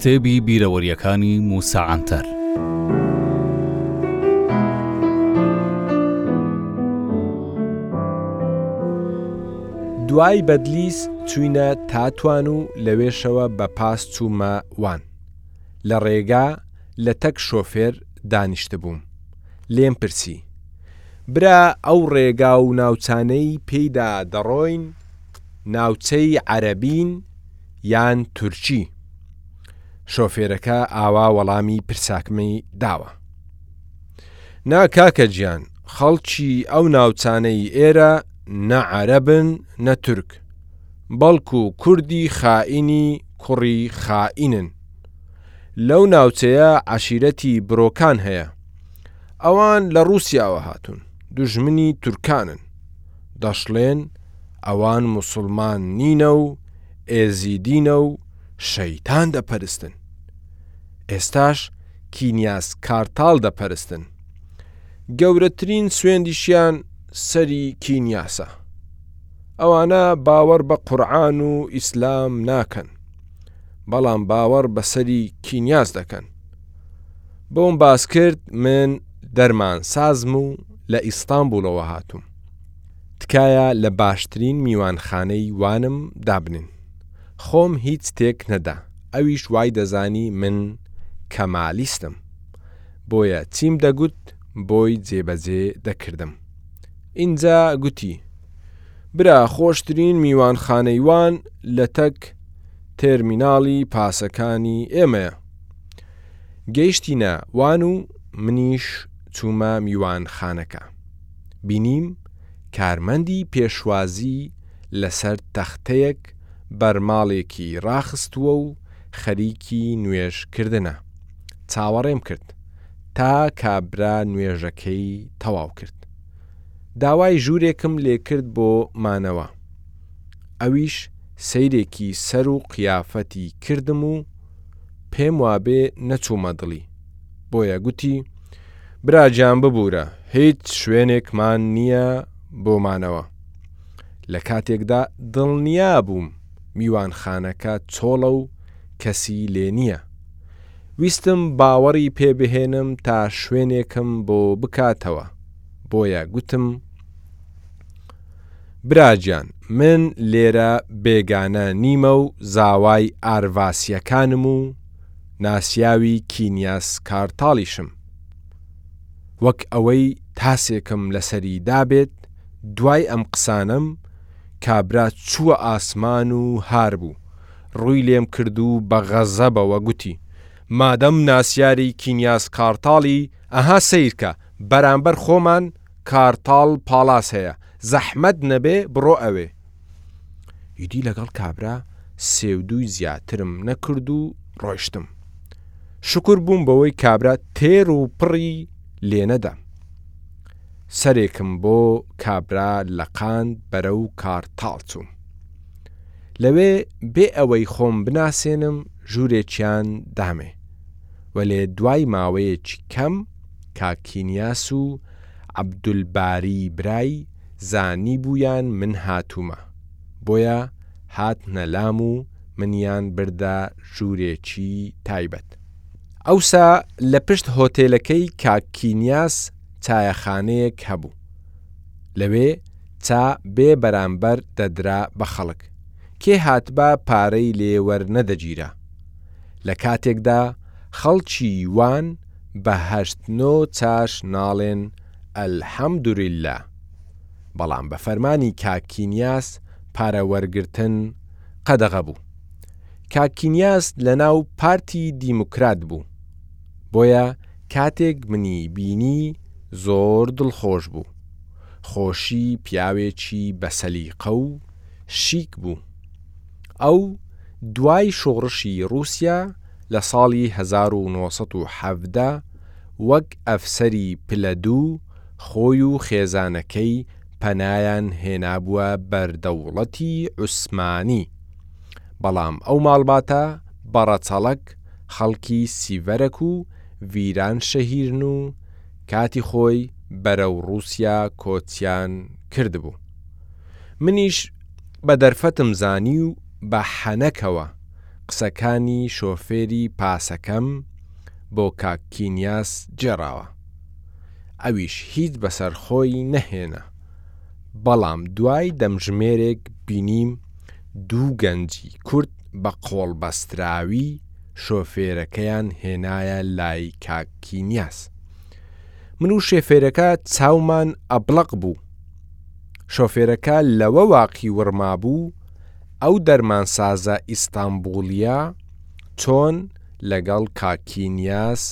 کتێبی بیرەوەریەکانی موسا عەنتەر دوای بەدلیس چوینە تاتوان و لەوێشەوە بە پاس چوومە وان لە ڕێگا لە تەک شۆفێر دانیشتبووم لێم پرسی برا ئەو ڕێگا و ناوچانەی پێیدا دەڕۆین ناوچەی عەرەبین یان تورکی شۆفێرەکە ئاوا وەڵامی پرساکمی داوە نا کاکە گیان خەڵکی ئەو ناوچانەی ئێرە نە عەرەبن نە تورک بەڵکو و کوردی خائینی کوڕی خائینن لەو ناوچەیە عەشیرەتی برۆکان هەیە ئەوان لە ڕوسیاوە هاتون دوژمنی تورکانن دەشڵێن ئەوان موسڵمان نینە و ئێزیدینە و شەیتان دەپەرستن ئێستاش کینیاس کارتاڵ دەپەرستن گەورەترین سوێندیشیان سەری کینیاسە ئەوانە باوەڕ بە قورعان و ئیسلام ناکەن بەڵام باوەڕ بەسەری کینیاس دەکەن بۆم باس کرد من دەرمان سازم و لە ئیستانبوڵەوە هاتووم تکایە لە باشترین میوانخانەی وانم دابنێن خۆم هیچ تێک نەدا ئەویش وای دەزانی من کەمالیستم بۆیە چیم دەگوت بۆی جێبەجێ دەکردم ئینجا گوتی برا خۆشترین میوانخانەی وان لە تەک تێرمیناڵی پاسەکانی ئێمەیە گەیشتینە وان و منیش چوومە میوانخانەکە. بینیم کارمەندی پێشوازی لەسەر تەختەیەک بەرماڵێکی ڕاخستووە و خەریکی نوێژ کردنە. چاوەڕێم کرد تا کابرا نوێژەکەی تەواو کرد. داوای ژوورێکم لێ کرد بۆ مانەوە. ئەویش سەیرێکی سەر و قیافەتی کردم و پێم وابێ نەچوومە دڵی، بۆیە گوتی، براگیان ببورە، هیچ شوێنێکمان نییە بۆ مانەوە. لە کاتێکدا دڵنیا بووم میوانخانەکە چۆڵە و کەسی لێ نییە. ویستم باوەڕی پێ بهێنم تا شوێنێکم بۆ بکاتەوە، بۆیە گوتم، براگیان من لێرە بێگانە نیمە و زاوای ئارڤاسییەکانم و ناسیاوی کینیاس کارتاڵیشم وەک ئەوەی تاسێکم لەسەری دابێت دوای ئەم قسانەم کابرا چووە ئاسمان و هار بوو ڕووی لێم کرد و بە غەزەبەوە گوتی مادەم ناسیاری کینیاس کارتاڵی ئەها سەیرکە بەرامبەر خۆمان کارتاڵ پاڵاس هەیە زەحمەت نەبێ بڕۆ ئەوێ. ئیدی لەگەڵ کابرا سێودووی زیاترم نەکرد و ڕۆیشتم. شوکور بووم بەوەی کابرا تێر و پڕی لێ نەدام. سەرێکم بۆ کابرا لەقاند بەرەو کارتاڵ چووم. لەوێ بێ ئەوەی خۆم بناسێنم ژوورێکیان دامێ. وەلێ دوای ماوەیەکی کەم کاک کینیاس و عەبدولباری برای زانیبوویان من هاتوومە، بۆیە هاتنە لام و منیان بردە ژوورێکی تایبەت. ئەوسا لە پشت هۆتێلەکەی کاک کینیاس چایەخانەیەک هەبوو، لەوێ چا بێ بەرامبەر دەدرا بە خەڵک، کێ هاتبا پارەی لێ وەرنەدەگیرا. لە کاتێکدا خەڵکی وان بە هەشت نۆ چاش ناڵێن الحمدللە بەڵام بە فەرمانی کاک کینیاس پارە وەرگرتن قەدەغە بوو کاک کینیاس لە ناو پارتی دیموکرات بوو بۆیە کاتێک منی بینی زۆر دڵخۆش بوو خۆشی پیاوێکی بە سەلیقە و شیک بوو. ئەو دوای شۆڕشی ڕووسیا لە ساڵی هەزار و نۆ سەد و حەڤدە وەک ئەفسەری پلە دوو خۆی و خێزانەکەی پەنایان هێنابووە بەر دەوڵەتی عوسمانی بەڵام ئەو ماڵباتە بە ڕەچەڵەک خەڵکی سیڤەرەک و ڤیرانشەهیرن و کاتی خۆی بەرەو ڕووسیا کۆچیان کردبوو منیش بە دەرفەتم زانی و بە حەنەکەوە قسەکانی شۆفێری پاسەکەم بۆ کاک کینیاس گێڕاوە. ئەویش هیچ بەسەر خۆی نەهێنا. بەڵام دوای دەمژمێرێک بینیم دوو گەنجی کورد بە قۆڵبەستراوی شۆفێرەکەیان هێنایە لای کاک کینیاس. من و شێفێرەکە چاومان ئەبڵەق بوو. شۆفێرەکە لەوە واقی وڕمابوو ئەو دەرمانسازە ئیستانبوڵیە چۆن لەگەڵ کاکی نیاز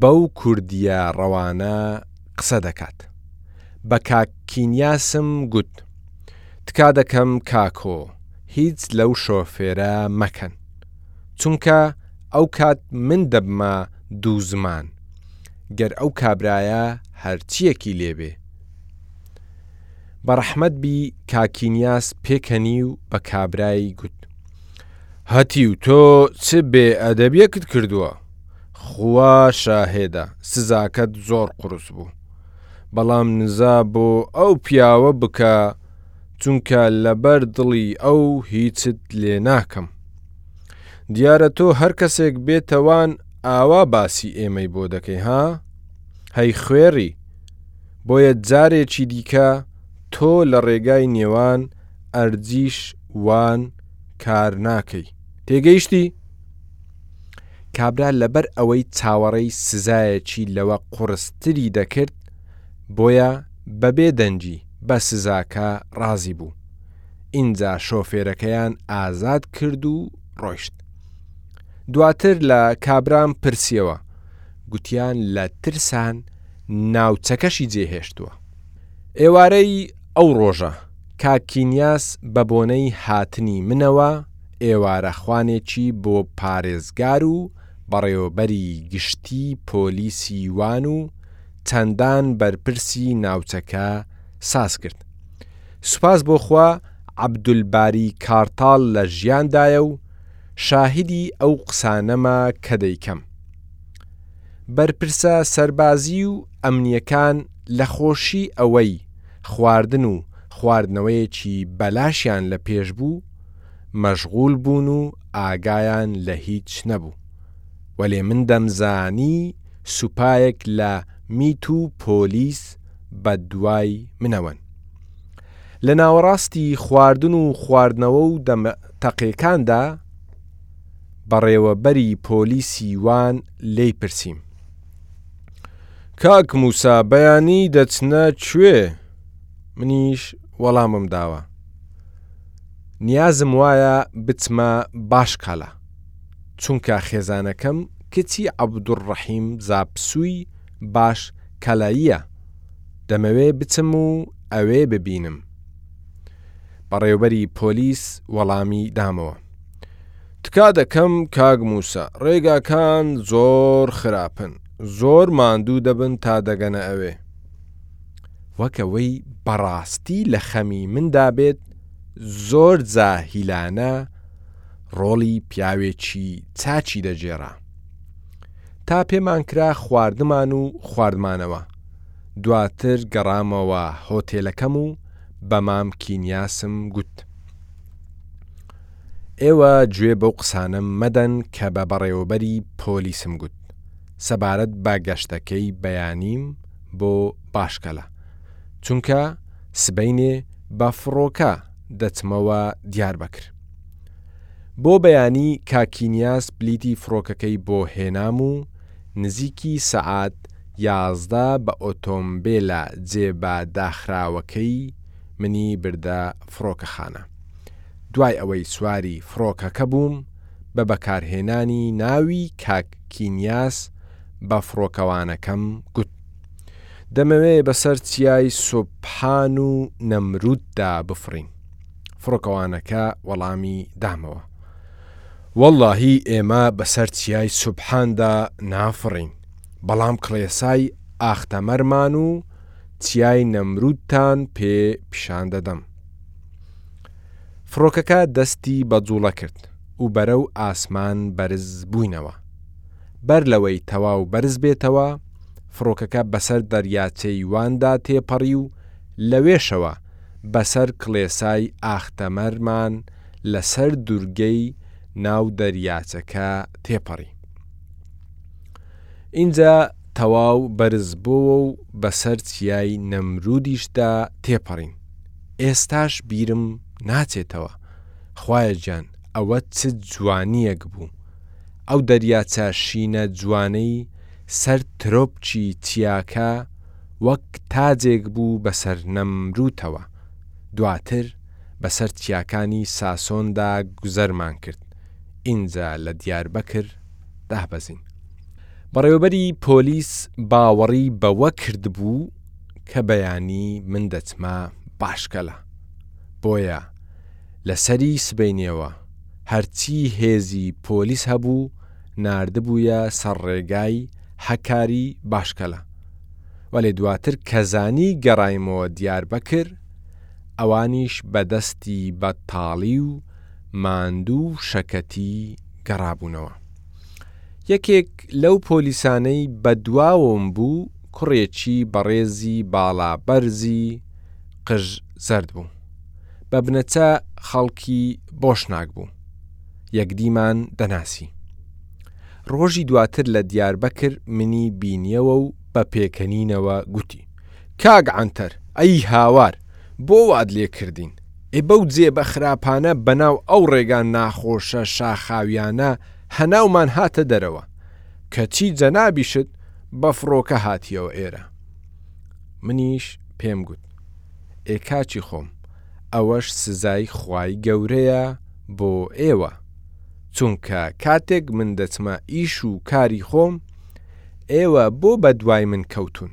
بەو کوردیە ڕەوانە قسە دەکات بە کاکی نیاسم گوت تکا دەکەم کاکۆ هیچ لەو شۆفێرە مەکەن چونکە ئەو کات من دەبمە دوو زمان گەر ئەو کابرایە هەرچیەکی لێبێ بەڕەحمەت بی کاکینیاس پێکەنی و بە کابرای گوت. هەتیو تۆ چ بێ ئەدەبیەکت کردووە خوا شاهێدە سزاکەت زۆر قورس بوو بەڵام نزا بۆ ئەو پیاوە بکە چونکە لەبەر دڵی ئەو هیچت لێ ناکەم دیارە تۆ هەر کەسێک بێتەوان ئاوا باسی ئێمەی بۆ دەکەی ها هەی خوێڕی بۆیە جارێکی دیکە تۆ لە ڕێگای نێوان ئەرجیش وان کار ناکەی تێگەیشتی؟ کابرا لەبەر ئەوەی چاوەڕێی سزایەکی لەوە قوڕستری دەکرد بۆیە بەبێ دەنگی بە سزاکە ڕازی بوو ئینجا شۆفێرەکەیان ئازاد کرد و ڕۆیشت دواتر لە کابرام پرسیەوە گوتیان لە ترسان ناوچەکەشی جێهێشتووە. ئێوارەی ئەو ڕۆژە، کاک کینیاس بەبۆنەی هاتنی منەوە ئێوارە خوانێکی بۆ پارێزگار و بەڕێوەبەری گشتی پۆلیسی وان و چەندان بەرپرسی ناوچەکە ساز کرد. سوپاس بۆ خوا عەبدولباری کارتاڵ لە ژیاندایە و شاهیدی ئەو قسانەمە کە دەیکەم. بەرپرسە سەربازی و ئەمنییەکان لە خۆشی ئەوەی خواردن و خواردنەوەیەکی بەلاشیان لە پێش بوو مەشغوول بوون و ئاگایان لە هیچ نەبوو، وەلێ من دەمزانی سوپایەک لە میت و پۆلیس بە دوای منەوەن. لە ناوەڕاستی خواردن و خواردنەوە و دەمتەقێکاندا، بەڕێوەبەری پۆلیسی وان لێی پرسیم، کاک موسا بەیانی دەچنە کوێ؟ منیش وەڵامم داوە، نیازم وایە بچمە باشکالا، چونکە خێزانەکەم کچی عەبدولڕەحیم زاپسووی باش کالاییە، دەمەوێ بچم و ئەوێ ببینم. بەڕێوەبەری پۆلیس وەڵامی دامەوە. تکا دەکەم کاک موسا ڕێگاکان زۆر خراپن زۆر ماندوو دەبن تا دەگەنە ئەوێ. وەکەوەی بەڕاستی لە خەمی مندا بێت زۆر جاهیلانە ڕۆڵی پیاوێکی چاکی دەگێڕا تا پێمان کرا خواردمان و خواردمانەوە دواتر گەڕامەوە هۆتێلەکەم و بە مام کینیاسم گوت ئێوە گوێ بەو قسانەم مەدەن کە بە بەڕێوەبەری پۆلیسم گوت سەبارەت بە گەشتەکەی بەیانیم بۆ باشکەلە، چونکە سبەینێ بە فڕۆکە دەچمەوە دیاربەکر. بۆ بەیانی کاکینیاز پلیتی فڕۆکەکەی بۆ هێنام و نزیکی سەعات یازدە بە ئۆتۆمبێلە جێ بە داخراوەکەی، منی بردە فڕۆکەخانە. دوای ئەوەی سواری فڕۆکەکە بووم، بە بەکارهێنانی ناوی کاک کینیاس بە فڕۆکەوانەکەم گوت، دەمەوێ بەسەر چیای سوبحان و نەمروددا بفڕین. فڕۆکەوانەکە وەڵامی دامەوە، وەڵڵاهی ئێمە بەسەر چیای سوبحاندا نافڕین، بەڵام کڵێسای ئاختەمەرمان و چیای نەمرودتان پێ پیشان دەدەم. فڕۆکەکە دەستی بە جوڵە کرد و بەرەو ئاسمان بەرز بووینەوە. بەر لەوەی تەواو بەرز بێتەوە، فڕۆکەکە بەسەر دەریاچەی واندا تێپەڕی و لەوێشەوە بەسەر کڵێسای ئاختەمەرمان لەسەر دورگەی ناو دەریاچەکە تێپەڕی. ئینجا تەواو بەرز بۆوە و بەسەر چیای نەمرودیشدا تێپەڕین. ئێستاش بیرم ناچێتەوە. خوایە گیان ئەوە چ جوانییەک بوو. ئەو دەریاچە شینە جوانەی سەر ترۆپکی چیاکە وەک تاجێک بوو بەسەر نەمرودەوە. دواتر بەسەر چیاکانی ساسۆندا گوزەرمان کرد. ئینجا لە دیاربەکر دابەزین. بەڕێوەبەری پۆلیس باوەڕی بەوە کردبوو کە بەیانی من دەچمە باشکەلە، بۆیە لەسەری سبەینێوە هەرچی هێزی پۆلیس هەبوو ناردبوویە سەر ڕێگای هەکاری باشکەلە، وەلێ دواتر کە زانی گەڕایمەوە دیاربەکر ئەوانیش بەدەستی بەتاڵی و ماندوو و شەکەتی گەڕابوونەوە. یەکێک لەو پۆلیسانەی بەدواوم بوو کوڕێکی بەڕێزی باڵا بەرزی قژ زەرد بوو. بە بنەچە خەڵکی بۆشناک بوو. یەکدیمان دەناسی. ڕۆژی دواتر لە دیاربەکر منی بینیەوە و بە پێکەنینەوە گوتی، کاک عەنتەر ئەی هاوار بۆ وات لێ کردین ئێ بەو جێبە خراپانە بەناو ئەو ڕێگا ناخۆشە شاخاویانە هەناومان هاتە دەرەوە کەچی جەنابیشت بە فڕۆکە هاتیەوە ئێرە منیش پێم گوت ئێ کاکی خۆم ئەوەش سزای خوای گەورەیە بۆ ئێوە چونکە کاتێک من دەچمە ئیش و کاری خۆم ئێوە بۆ بەدوای من کەوتون.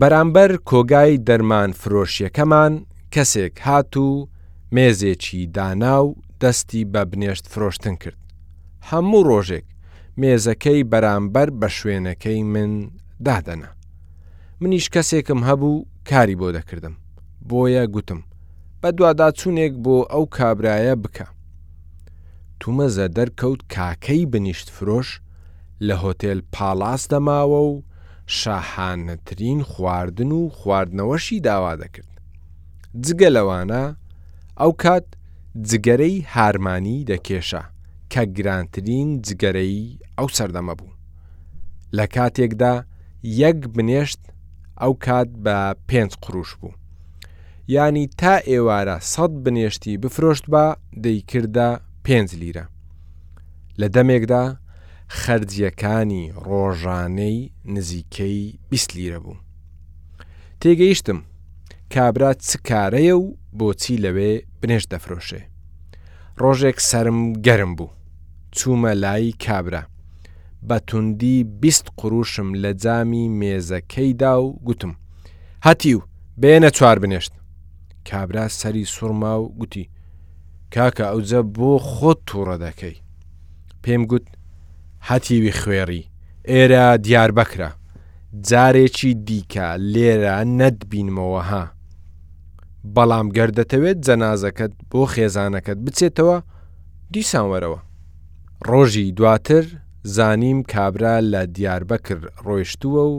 بەرامبەر کۆگای دەرمان فرۆشیەکەمان کەسێک هات و مێزێکی دانا و دەستی بە بنێشت فرۆشتن کرد هەموو ڕۆژێک مێزەکەی بەرامبەر بە شوێنەکەی من دادەنا منیش کەسێکم هەبوو کاری بۆ دەکردم بۆیە گوتم بە دواداچوونێک بۆ ئەو کابرایە بکە تومەزە دەرکەوت کاکەی بنیشت فرۆش لە هۆتێل پاڵاس دەماوە و شاهانەترین خواردن و خواردنەوەشی داوا دەکرد، جگە لەوانە ئەوکات جگەرەی هارمانی دەکێشا کە گرانترین جگەرەی ئەو سەردەمە بوو، لە کاتێکدا یەک بنێشت ئەوکات بە پێنج قروش بوو، یانی تا ئێوارە سەد بنێشتی بفرۆشتبا دەیکردە پێنج لیرە. لە دەمێکدا خەرجیەکانی ڕۆژانەی نزیکەی بیست لیرە بوو تێگەیشتم کابرا چ کارەیە و بۆچی لەوێ بنێش دەفرۆشێ ڕۆژێک سرم گەرم بوو چوومە لای کابرا بە توندی بیست قوروشم لە جامی مێزەکەیدا و گوتم هەتیو بێنە چوار بنێشت کابرا سەری سوڕما و گوتی کاکە ئەوجە بۆ خۆت توڕە دەکەی پێم گوت هەتیوی خوێڕی ئێرە دیاربەکرە جارێکی دیکە لێرە نەتبینمەوە ها بەڵام گەر دەتەوێت جەنازەکەت بۆ خێزانەکەت بچێتەوە دیسان وەرەوە ڕۆژی دواتر زانیم کابرا لە دیاربەکر ڕۆیشتووە و